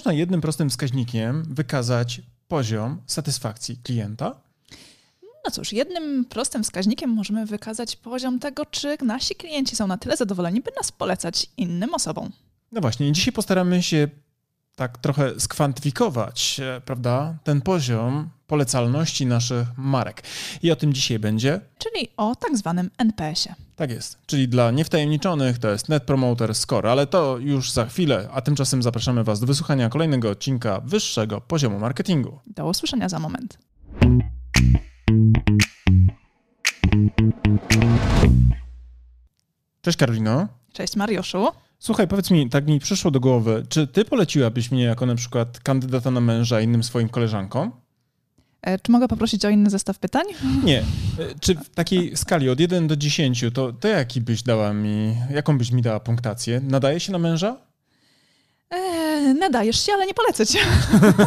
można jednym prostym wskaźnikiem wykazać poziom satysfakcji klienta? No cóż, jednym prostym wskaźnikiem możemy wykazać poziom tego, czy nasi klienci są na tyle zadowoleni, by nas polecać innym osobom. No właśnie, dzisiaj postaramy się tak trochę skwantyfikować, e, prawda, ten poziom polecalności naszych marek. I o tym dzisiaj będzie. Czyli o tak zwanym NPS-ie. Tak jest. Czyli dla niewtajemniczonych to jest Net Promoter Score, ale to już za chwilę, a tymczasem zapraszamy Was do wysłuchania kolejnego odcinka wyższego poziomu marketingu. Do usłyszenia za moment. Cześć Karolino. Cześć Mariuszu. Słuchaj, powiedz mi, tak mi przyszło do głowy, czy ty poleciłabyś mnie jako na przykład kandydata na męża innym swoim koleżankom? E, czy mogę poprosić o inny zestaw pytań? Nie. E, czy w takiej skali od 1 do 10, to, to jaki byś dała mi, jaką byś mi dała punktację? Nadaje się na męża? Eee, nadajesz się, ale nie polecę cię.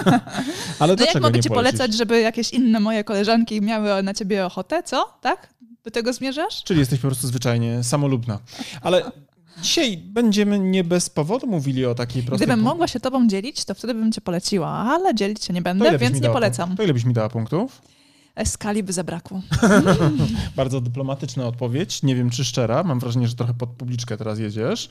ale no jak mogę ci polecać, żeby jakieś inne moje koleżanki miały na ciebie ochotę, co? Tak? Do tego zmierzasz? Czyli jesteś po prostu zwyczajnie samolubna. Ale Dzisiaj będziemy nie bez powodu mówili o takiej prostej... Gdybym mogła się tobą dzielić, to wtedy bym cię poleciła, ale dzielić się nie będę, więc nie polecam. To ile byś mi dała punktów? E, skali by zabrakło. Bardzo dyplomatyczna odpowiedź. Nie wiem, czy szczera. Mam wrażenie, że trochę pod publiczkę teraz jedziesz.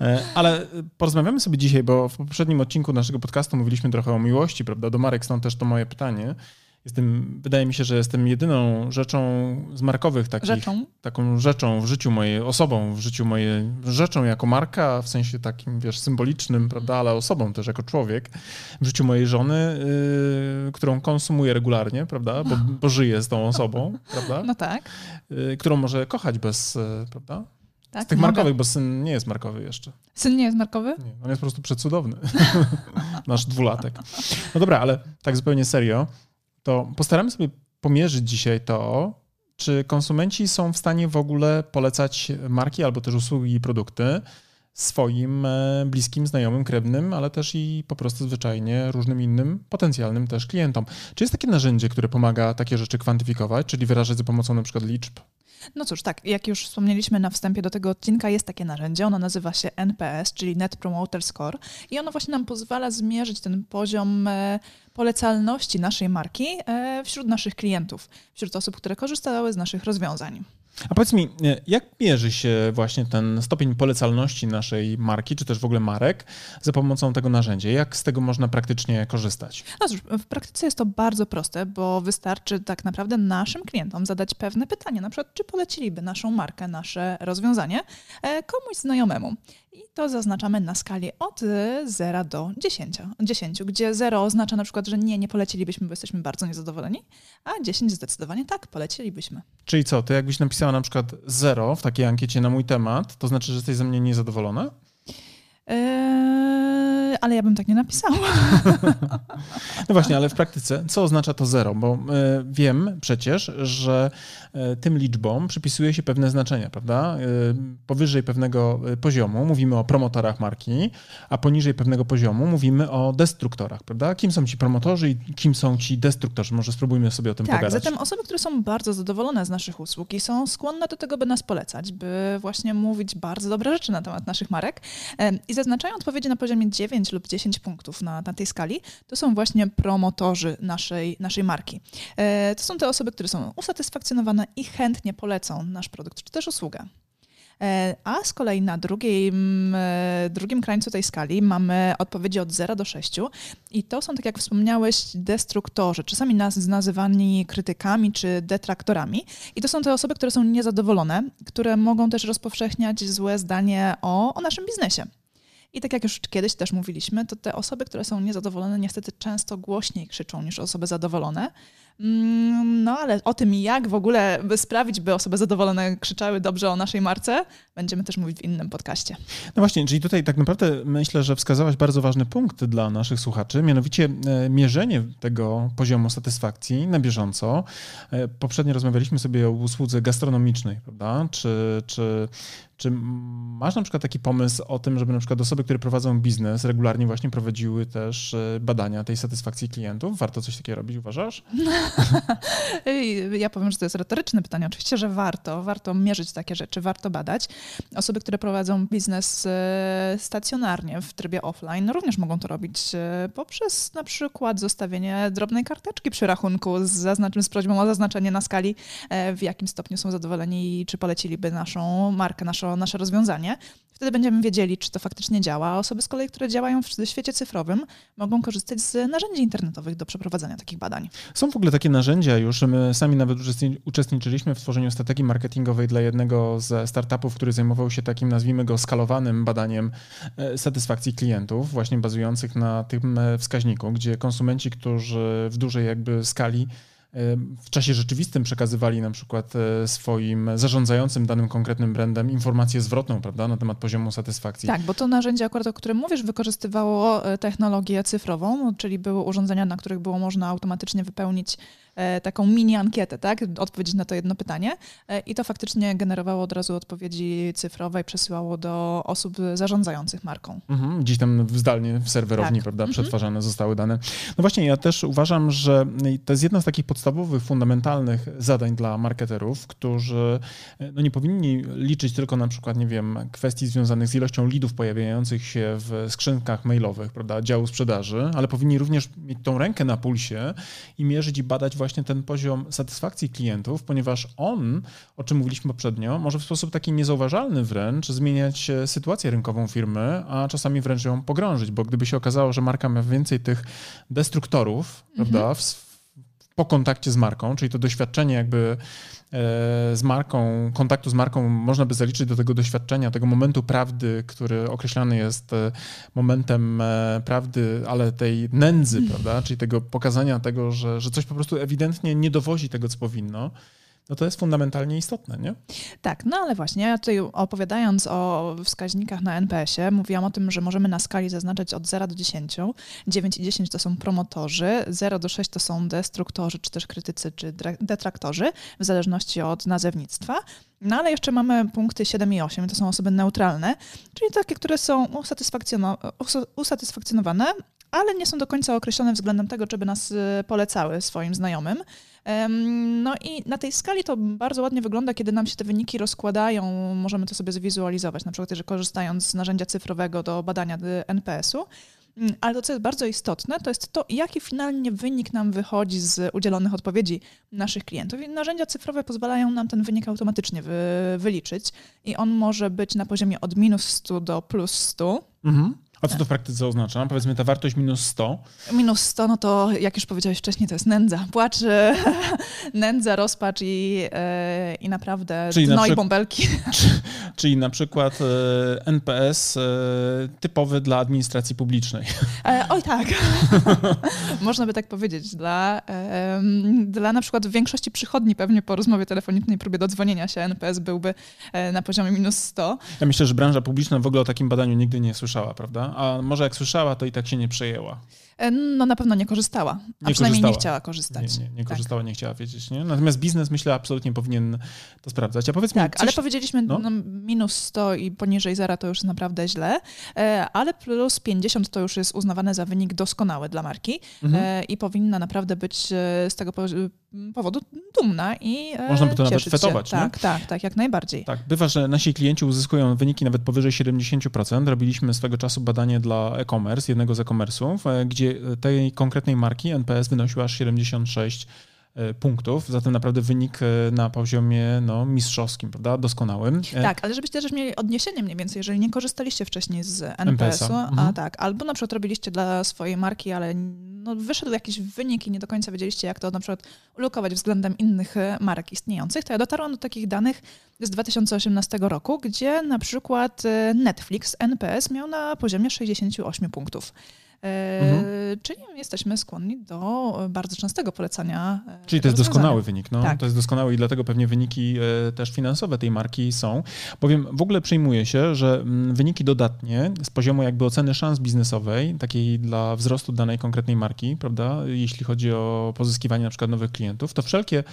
E, ale porozmawiamy sobie dzisiaj, bo w poprzednim odcinku naszego podcastu mówiliśmy trochę o miłości, prawda? Do Marek stąd też to moje pytanie. Jestem, wydaje mi się, że jestem jedyną rzeczą z markowych takich, rzeczą? taką rzeczą w życiu mojej, osobą w życiu mojej, rzeczą jako marka, w sensie takim, wiesz, symbolicznym, prawda, ale osobą też jako człowiek, w życiu mojej żony, yy, którą konsumuję regularnie, prawda, bo, bo żyję z tą osobą, prawda? No tak. Yy, którą może kochać bez, yy, prawda? Tak, z tych mogę. markowych, bo syn nie jest markowy jeszcze. Syn nie jest markowy? Nie, on jest po prostu przecudowny. Nasz dwulatek. No dobra, ale tak zupełnie serio to postaramy sobie pomierzyć dzisiaj to, czy konsumenci są w stanie w ogóle polecać marki albo też usługi i produkty swoim e, bliskim, znajomym, krewnym, ale też i po prostu zwyczajnie różnym innym potencjalnym też klientom. Czy jest takie narzędzie, które pomaga takie rzeczy kwantyfikować, czyli wyrażać za pomocą na przykład liczb? No cóż, tak, jak już wspomnieliśmy na wstępie do tego odcinka, jest takie narzędzie, ono nazywa się NPS, czyli Net Promoter Score i ono właśnie nam pozwala zmierzyć ten poziom e, polecalności naszej marki e, wśród naszych klientów, wśród osób, które korzystały z naszych rozwiązań. A powiedz mi, jak mierzy się właśnie ten stopień polecalności naszej marki, czy też w ogóle marek za pomocą tego narzędzia? Jak z tego można praktycznie korzystać? No cóż, w praktyce jest to bardzo proste, bo wystarczy tak naprawdę naszym klientom zadać pewne pytanie, na przykład czy poleciliby naszą markę, nasze rozwiązanie e, komuś znajomemu. I to zaznaczamy na skali od 0 do 10, 10, gdzie 0 oznacza na przykład, że nie, nie polecilibyśmy, bo jesteśmy bardzo niezadowoleni, a 10 zdecydowanie tak, polecilibyśmy. Czyli co, to jakbyś napisała na przykład 0 w takiej ankiecie na mój temat, to znaczy, że jesteś ze mnie niezadowolona? Eee, ale ja bym tak nie napisała. no właśnie, ale w praktyce co oznacza to zero? Bo e, wiem przecież, że e, tym liczbom przypisuje się pewne znaczenia, prawda? E, powyżej pewnego poziomu mówimy o promotorach marki, a poniżej pewnego poziomu mówimy o destruktorach, prawda? Kim są ci promotorzy i kim są ci destruktorzy? Może spróbujmy sobie o tym tak, pogadać. Tak, zatem osoby, które są bardzo zadowolone z naszych usług i są skłonne do tego, by nas polecać, by właśnie mówić bardzo dobre rzeczy na temat naszych marek i i zaznaczają odpowiedzi na poziomie 9 lub 10 punktów na, na tej skali, to są właśnie promotorzy naszej, naszej marki. E, to są te osoby, które są usatysfakcjonowane i chętnie polecą nasz produkt czy też usługę. E, a z kolei na drugim, e, drugim krańcu tej skali mamy odpowiedzi od 0 do 6 i to są, tak jak wspomniałeś, destruktorzy, czasami nas nazywani krytykami czy detraktorami. I to są te osoby, które są niezadowolone, które mogą też rozpowszechniać złe zdanie o, o naszym biznesie. I tak jak już kiedyś też mówiliśmy, to te osoby, które są niezadowolone, niestety często głośniej krzyczą niż osoby zadowolone. Mm, no ale o tym, jak w ogóle sprawić, by osoby zadowolone krzyczały dobrze o naszej marce, będziemy też mówić w innym podcaście. No właśnie, czyli tutaj tak naprawdę myślę, że wskazałaś bardzo ważny punkt dla naszych słuchaczy, mianowicie e, mierzenie tego poziomu satysfakcji na bieżąco. E, poprzednio rozmawialiśmy sobie o usłudze gastronomicznej, prawda? Czy, czy Czy masz na przykład taki pomysł o tym, żeby na przykład osoby, które prowadzą biznes, regularnie właśnie prowadziły też e, badania tej satysfakcji klientów? Warto coś takiego robić, uważasz? ja powiem, że to jest retoryczne pytanie. Oczywiście, że warto. Warto mierzyć takie rzeczy, warto badać. Osoby, które prowadzą biznes e, stacjonarnie w trybie offline, również mogą to robić e, poprzez na przykład zostawienie drobnej karteczki przy rachunku z, zaznaczym, z prośbą o zaznaczenie na skali, w jakim stopniu są zadowoleni i czy poleciliby naszą markę, naszą nasze rozwiązanie. Wtedy będziemy wiedzieli, czy to faktycznie działa. A osoby z kolei, które działają w świecie cyfrowym, mogą korzystać z narzędzi internetowych do przeprowadzania takich badań. Są w ogóle takie narzędzia już. My sami nawet uczestniczyliśmy w tworzeniu strategii marketingowej dla jednego ze startupów, który zajmował się takim, nazwijmy go, skalowanym badaniem e, satysfakcji klientów, właśnie bazujących na tym e, wskaźniku, gdzie konsumenci, którzy w dużej jakby skali w czasie rzeczywistym przekazywali na przykład e, swoim zarządzającym danym konkretnym brandem informację zwrotną, prawda, na temat poziomu satysfakcji. Tak, bo to narzędzie akurat, o którym mówisz, wykorzystywało e, technologię cyfrową, czyli były urządzenia, na których było można automatycznie wypełnić taką mini ankietę, tak? Odpowiedzieć na to jedno pytanie. E, I to faktycznie generowało od razu odpowiedzi cyfrowe i przesyłało do osób zarządzających marką. Mhm, gdzieś tam zdalnie w serwerowni, tak. prawda, mhm. przetwarzane zostały dane. No właśnie, ja też uważam, że to jest jedna z takich podstawowych, fundamentalnych zadań dla marketerów, którzy e, no, nie powinni liczyć tylko na przykład, nie wiem, kwestii związanych z ilością lidów pojawiających się w skrzynkach mailowych, prawda, działu sprzedaży, ale powinni również mieć tą rękę na pulsie i mierzyć i badać właśnie ten poziom satysfakcji klientów, ponieważ on, o czym mówiliśmy poprzednio, może w sposób taki niezauważalny wręcz zmieniać e, sytuację rynkową firmy, a czasami wręcz ją pogrążyć, bo gdyby się okazało, że marka ma więcej tych destruktorów, mhm. prawda, w, po kontakcie z marką, czyli to doświadczenie jakby E, z marką, kontaktu z marką można by zaliczyć do tego doświadczenia, tego momentu prawdy, który określany jest e, momentem e, prawdy, ale tej nędzy, mm. prawda? Czyli tego pokazania tego, że, że coś po prostu ewidentnie nie dowozi tego, co powinno no to jest fundamentalnie istotne, nie? Tak, no ale właśnie, ja tutaj opowiadając o wskaźnikach na NPS-ie, mówiłam o tym, że możemy na skali zaznaczać od 0 do 10. 9 i 10 to są promotorzy, 0 do 6 to są destruktorzy, czy też krytycy, czy detraktorzy, w zależności od nazewnictwa. No ale jeszcze mamy punkty 7 i 8, to są osoby neutralne, czyli takie, które są usatysfakcjonowane, ale nie są do końca określone względem tego, czy by nas y, polecały swoim znajomym. No i na tej skali to bardzo ładnie wygląda, kiedy nam się te wyniki rozkładają. Możemy to sobie zwizualizować, na przykład, że korzystając z narzędzia cyfrowego do badania NPS-u. Mm, ale to, co jest bardzo istotne, to jest to, jaki finalnie wynik nam wychodzi z udzielonych odpowiedzi naszych klientów. I narzędzia cyfrowe pozwalają nam ten wynik automatycznie wy, wyliczyć i on może być na poziomie od minus 100 do plus 100. Mhm. A co to w praktyce oznacza? Powiedzmy ta wartość minus 100. Minus 100, no to jak już powiedziałeś wcześniej, to jest nędza. Płacz, nędza, rozpacz i, e, i naprawdę czyli dno na i bąbelki. Czy, czyli na przykład e, NPS e, typowy dla administracji publicznej. oj tak, można by tak powiedzieć. Dla, dla na przykład większości przychodni pewnie po rozmowie telefonicznej, próbie dodzwonienia się NPS byłby na poziomie minus 100. Ja myślę, że branża publiczna w ogóle o takim badaniu nigdy nie słyszała, prawda? A może jak słyszała, to i tak się nie przejęła. E, no na pewno nie korzystała, a nie przynajmniej korzystała. nie chciała korzystać. Nie, nie, nie tak. korzystała, nie chciała wiedzieć. Nie? Natomiast biznes myślę absolutnie powinien to sprawdzać. A powiedz tak, mi, coś... ale powiedzieliśmy no? No, minus 100 i poniżej zera to już naprawdę źle, e, ale plus 50 to już jest uznawane za wynik doskonały dla marki mhm. E, i powinna naprawdę być z tego powodu dumna i Można by to nawet fetować. Się. Tak, tak, tak, jak najbardziej. Tak, bywa, że nasi klienci uzyskują wyniki nawet powyżej 70%. Robiliśmy swego czasu badanie dla e-commerce, jednego z e-commerce'ów, gdzie gdzie tej konkretnej marki NPS wynosił aż 76 e, punktów, zatem naprawdę wynik e, na poziomie no, mistrzowskim, prawda, doskonałym. E, tak, ale żebyście też mieli odniesienie mniej więcej, jeżeli nie korzystaliście wcześniej z NPS-u, a mhm. tak, albo na przykład robiliście dla swojej marki, ale no, wyszedł jakiś wynik i nie do końca wiedzieliście, jak to na przykład ulokować względem innych marek istniejących, to ja dotarłam do takich danych z 2018 roku, gdzie na przykład Netflix NPS miał na poziomie 68 punktów. Mhm. czyli jesteśmy skłonni do bardzo częstego polecania. Czyli to jest doskonały wynik. No. Tak. To jest doskonały i dlatego pewnie wyniki też finansowe tej marki są. Bowiem w ogóle przyjmuje się, że mm, wyniki dodatnie z poziomu jakby oceny szans biznesowej, takiej dla wzrostu danej konkretnej marki, prawda, jeśli chodzi o pozyskiwanie na przykład nowych klientów, to wszelkie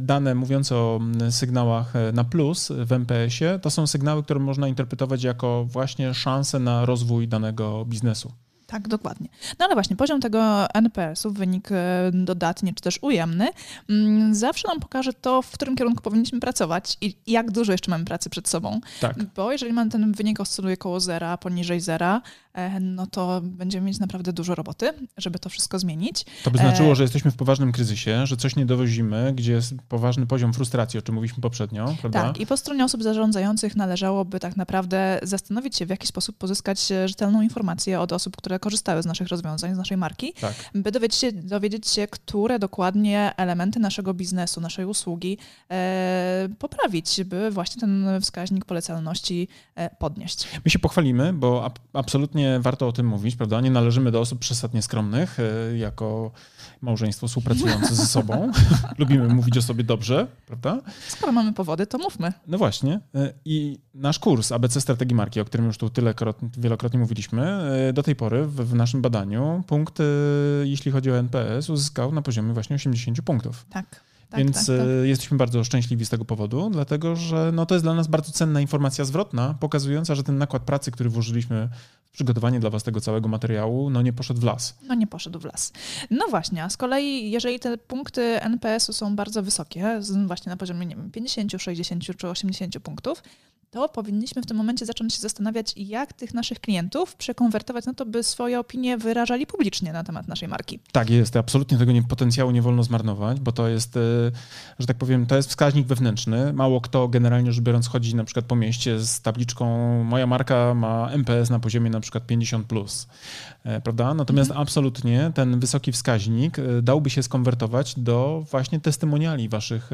dane mówiące o mm, sygnałach na plus w MPS-ie, to są sygnały, które można interpretować jako właśnie szanse na rozwój danego biznesu. Tak, dokładnie. No ale właśnie poziom tego NPS-u, wynik e, dodatni czy też ujemny, mm, zawsze nam pokaże to, w którym kierunku powinniśmy pracować i jak dużo jeszcze mamy pracy przed sobą. Tak. Bo jeżeli mamy ten wynik oscyluje koło zera, poniżej zera, E, no to będziemy mieć naprawdę dużo roboty, żeby to wszystko zmienić. To by znaczyło, e, że jesteśmy w poważnym kryzysie, że coś nie dowozimy, gdzie jest poważny poziom frustracji, o czym mówiliśmy poprzednio, prawda? Tak, i po stronie osób zarządzających należałoby tak naprawdę zastanowić się, w jaki sposób pozyskać rzetelną informację od osób, które korzystały z naszych rozwiązań, z naszej marki, tak. by dowiedzieć się, dowiedzieć się, które dokładnie elementy naszego biznesu, naszej usługi e, poprawić, by właśnie ten wskaźnik polecalności e, podnieść. My się pochwalimy, bo absolutnie warto o tym mówić, prawda? Nie należymy do osób przesadnie skromnych, e, jako małżeństwo współpracujące ze sobą. Lubimy mówić o sobie dobrze, prawda? Skoro mamy powody, to mówmy. No właśnie. E, I nasz kurs ABC Strategii Marki, o którym już tu tyle wielokrotnie mówiliśmy, e, do tej pory w, w naszym badaniu punkt, jeśli chodzi o NPS, uzyskał na poziomie właśnie 80 punktów. Tak. Tak, Więc tak, tak. jesteśmy bardzo szczęśliwi z tego powodu, dlatego że no, to jest dla nas bardzo cenna informacja zwrotna, pokazująca, że ten nakład pracy, który włożyliśmy przygotowanie dla Was tego całego materiału, no nie poszedł w las. No nie poszedł w las. No właśnie, a z kolei jeżeli te punkty NPS-u są bardzo wysokie, właśnie na poziomie nie wiem, 50, 60 czy 80 punktów, to powinniśmy w tym momencie zacząć się zastanawiać, jak tych naszych klientów przekonwertować na to, by swoje opinie wyrażali publicznie na temat naszej marki. Tak jest, absolutnie tego nie, potencjału nie wolno zmarnować, bo to jest, e, że tak powiem, to jest wskaźnik wewnętrzny. Mało kto generalnie rzecz biorąc chodzi na przykład po mieście z tabliczką moja marka ma MPS na poziomie na przykład 50+, plus, e, prawda? Natomiast mhm. absolutnie ten wysoki wskaźnik e, dałby się skonwertować do właśnie testymoniali waszych,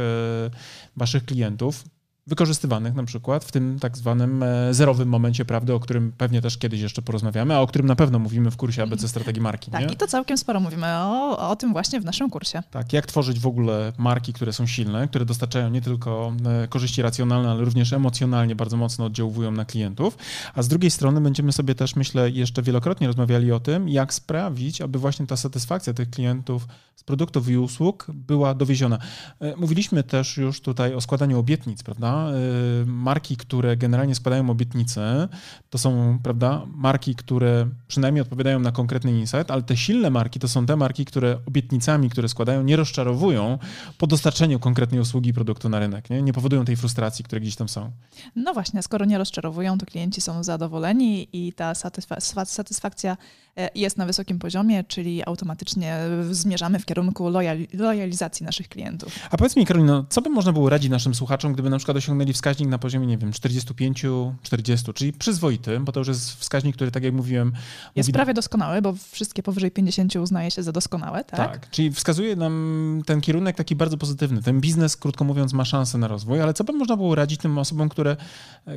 waszych klientów, wykorzystywanych na przykład w tym tak zwanym e, zerowym momencie prawdy, o którym pewnie też kiedyś jeszcze porozmawiamy, a o którym na pewno mówimy w kursie ABC Strategii Marki. Tak, nie? i to całkiem sporo mówimy o, o tym właśnie w naszym kursie. Tak, jak tworzyć w ogóle marki, które są silne, które dostarczają nie tylko e, korzyści racjonalne, ale również emocjonalnie bardzo mocno oddziałują na klientów, a z drugiej strony będziemy sobie też, myślę, jeszcze wielokrotnie rozmawiali o tym, jak sprawić, aby właśnie ta satysfakcja tych klientów z produktów i usług była dowieziona. E, mówiliśmy też już tutaj o składaniu obietnic, prawda? Y, marki, które generalnie składają obietnice, to są, prawda, marki, które przynajmniej odpowiadają na konkretny insight, ale te silne marki to są te marki, które obietnicami, które składają, nie rozczarowują po dostarczeniu konkretnej usługi produktu na rynek, nie, nie powodują tej frustracji, które gdzieś tam są. No właśnie, skoro nie rozczarowują, to klienci są zadowoleni i ta satysfak satysfakcja E, jest na wysokim poziomie, czyli automatycznie zmierzamy w kierunku lojalizacji naszych klientów. A powiedz mi, Karolina, co by można było radzić naszym słuchaczom, gdyby na przykład osiągnęli wskaźnik na poziomie, nie wiem, 45, 40, czyli przyzwoity, bo to już jest wskaźnik, który, tak jak mówiłem... Jest mówi... prawie doskonały, bo wszystkie powyżej 50 uznaje się za doskonałe, tak? Tak, czyli wskazuje nam ten kierunek taki bardzo pozytywny. Ten biznes, krótko mówiąc, ma szansę na rozwój, ale co by można było radzić tym osobom, które,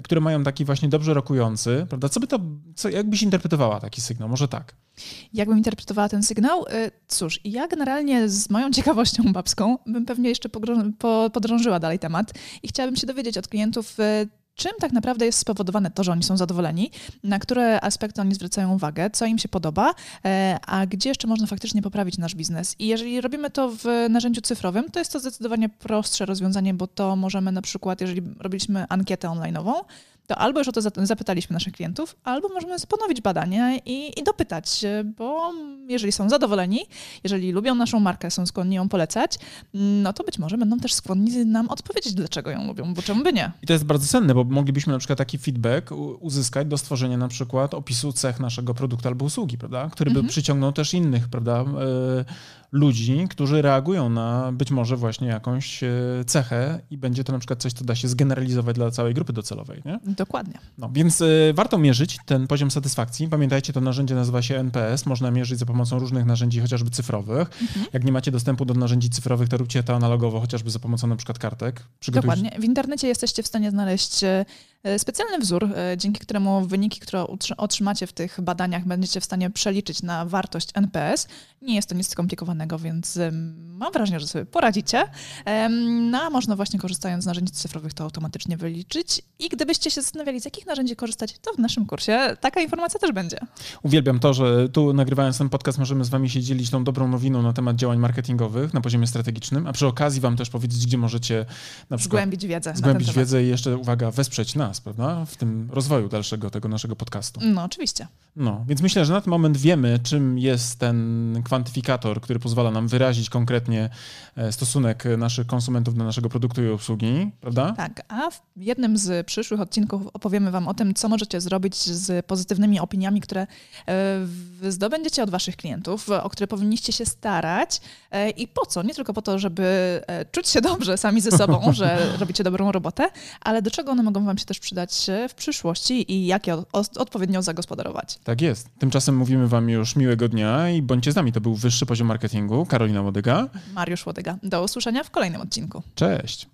które mają taki właśnie dobrze rokujący, prawda? Co by to, co, jakbyś interpretowała taki sygnał? Może tak. Jakbym interpretowała ten sygnał? Y, cóż, ja generalnie z moją ciekawością babską bym pewnie jeszcze podrążyła dalej temat i chciałabym się dowiedzieć od klientów, y, czym tak naprawdę jest spowodowane to, że oni są zadowoleni, na które aspekty oni zwracają uwagę, co im się podoba, y, a gdzie jeszcze można faktycznie poprawić nasz biznes. I jeżeli robimy to w narzędziu cyfrowym, to jest to zdecydowanie prostsze rozwiązanie, bo to możemy na przykład, jeżeli robiliśmy ankietę online'ową, to albo już o to zapytaliśmy naszych klientów, albo możemy ponowić badanie i, i dopytać, bo jeżeli są zadowoleni, jeżeli lubią naszą markę, są skłonni ją polecać, no to być może będą też skłonni nam odpowiedzieć, dlaczego ją lubią, bo czemu by nie. I to jest bardzo cenne, bo moglibyśmy na przykład taki feedback uzyskać do stworzenia na przykład opisu cech naszego produktu albo usługi, prawda? Który by mhm. przyciągnął też innych, prawda? E, ludzi, którzy reagują na być może właśnie jakąś e, cechę i będzie to na przykład coś, co da się zgeneralizować dla całej grupy docelowej. Nie? Dokładnie. No, więc e, warto mierzyć ten poziom satysfakcji. Pamiętajcie, to narzędzie nazywa się NPS. Można mierzyć za pomocą różnych narzędzi, chociażby cyfrowych. Mhm. Jak nie macie dostępu do narzędzi cyfrowych, to róbcie to analogowo, chociażby za pomocą na przykład kartek. Dokładnie. W internecie jesteście w stanie znaleźć e, specjalny wzór, e, dzięki któremu wyniki, które otrzymacie w tych badaniach, będziecie w stanie przeliczyć na wartość NPS. Nie jest to nic skomplikowanego, więc mam wrażenie, że sobie poradzicie. No a można właśnie korzystając z narzędzi cyfrowych to automatycznie wyliczyć. I gdybyście się zastanawiali, z jakich narzędzi korzystać, to w naszym kursie taka informacja też będzie. Uwielbiam to, że tu nagrywając ten podcast możemy z wami się dzielić tą dobrą nowiną na temat działań marketingowych na poziomie strategicznym, a przy okazji wam też powiedzieć, gdzie możecie na przykład zgłębić wiedzę. Zgłębić wiedzę i jeszcze, uwaga, wesprzeć nas, prawda, w tym rozwoju dalszego tego naszego podcastu. No, oczywiście. No, więc myślę, że na ten moment wiemy, czym jest ten kwantyfikator, który pozwala nam wyrazić konkretnie e, stosunek naszych konsumentów do naszego produktu i usługi, prawda? Tak, a w jednym z przyszłych odcinków opowiemy Wam o tym, co możecie zrobić z pozytywnymi opiniami, które e, zdobędziecie od Waszych klientów, o które powinniście się starać e, i po co? Nie tylko po to, żeby czuć się dobrze sami ze sobą, że robicie dobrą robotę, ale do czego one mogą Wam się też przydać w przyszłości i jak je odpowiednio zagospodarować. Tak jest. Tymczasem mówimy Wam już miłego dnia i bądźcie z nami. To był wyższy poziom marketingu. Karolina Łodyga. Mariusz Łodyga. Do usłyszenia w kolejnym odcinku. Cześć.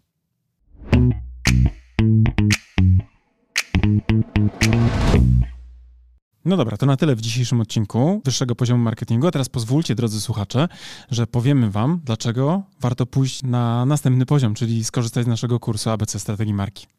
No dobra, to na tyle w dzisiejszym odcinku wyższego poziomu marketingu. A teraz pozwólcie, drodzy słuchacze, że powiemy Wam, dlaczego warto pójść na następny poziom, czyli skorzystać z naszego kursu ABC Strategii Marki.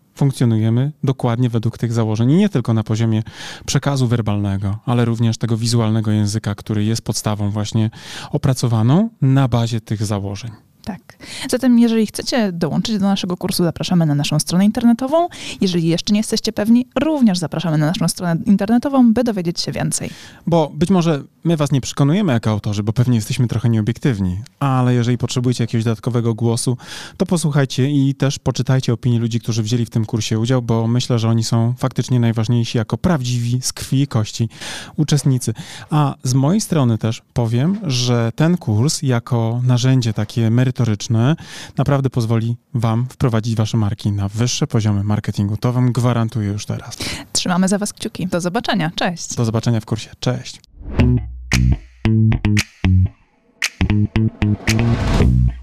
funkcjonujemy dokładnie według tych założeń i nie tylko na poziomie przekazu werbalnego, ale również tego wizualnego języka, który jest podstawą właśnie opracowaną na bazie tych założeń. Tak. Zatem, jeżeli chcecie dołączyć do naszego kursu, zapraszamy na naszą stronę internetową. Jeżeli jeszcze nie jesteście pewni, również zapraszamy na naszą stronę internetową, by dowiedzieć się więcej. Bo być może my was nie przekonujemy jako autorzy, bo pewnie jesteśmy trochę nieobiektywni, ale jeżeli potrzebujecie jakiegoś dodatkowego głosu, to posłuchajcie i też poczytajcie opinii ludzi, którzy wzięli w tym kursie udział, bo myślę, że oni są faktycznie najważniejsi jako prawdziwi z krwi i kości uczestnicy. A z mojej strony też powiem, że ten kurs jako narzędzie takie merytoryczne, merytoryczne naprawdę pozwoli Wam wprowadzić Wasze marki na wyższe poziomy marketingu. To Wam gwarantuję już teraz. Trzymamy za Was kciuki. Do zobaczenia. Cześć. Do zobaczenia w kursie. Cześć. Thank you.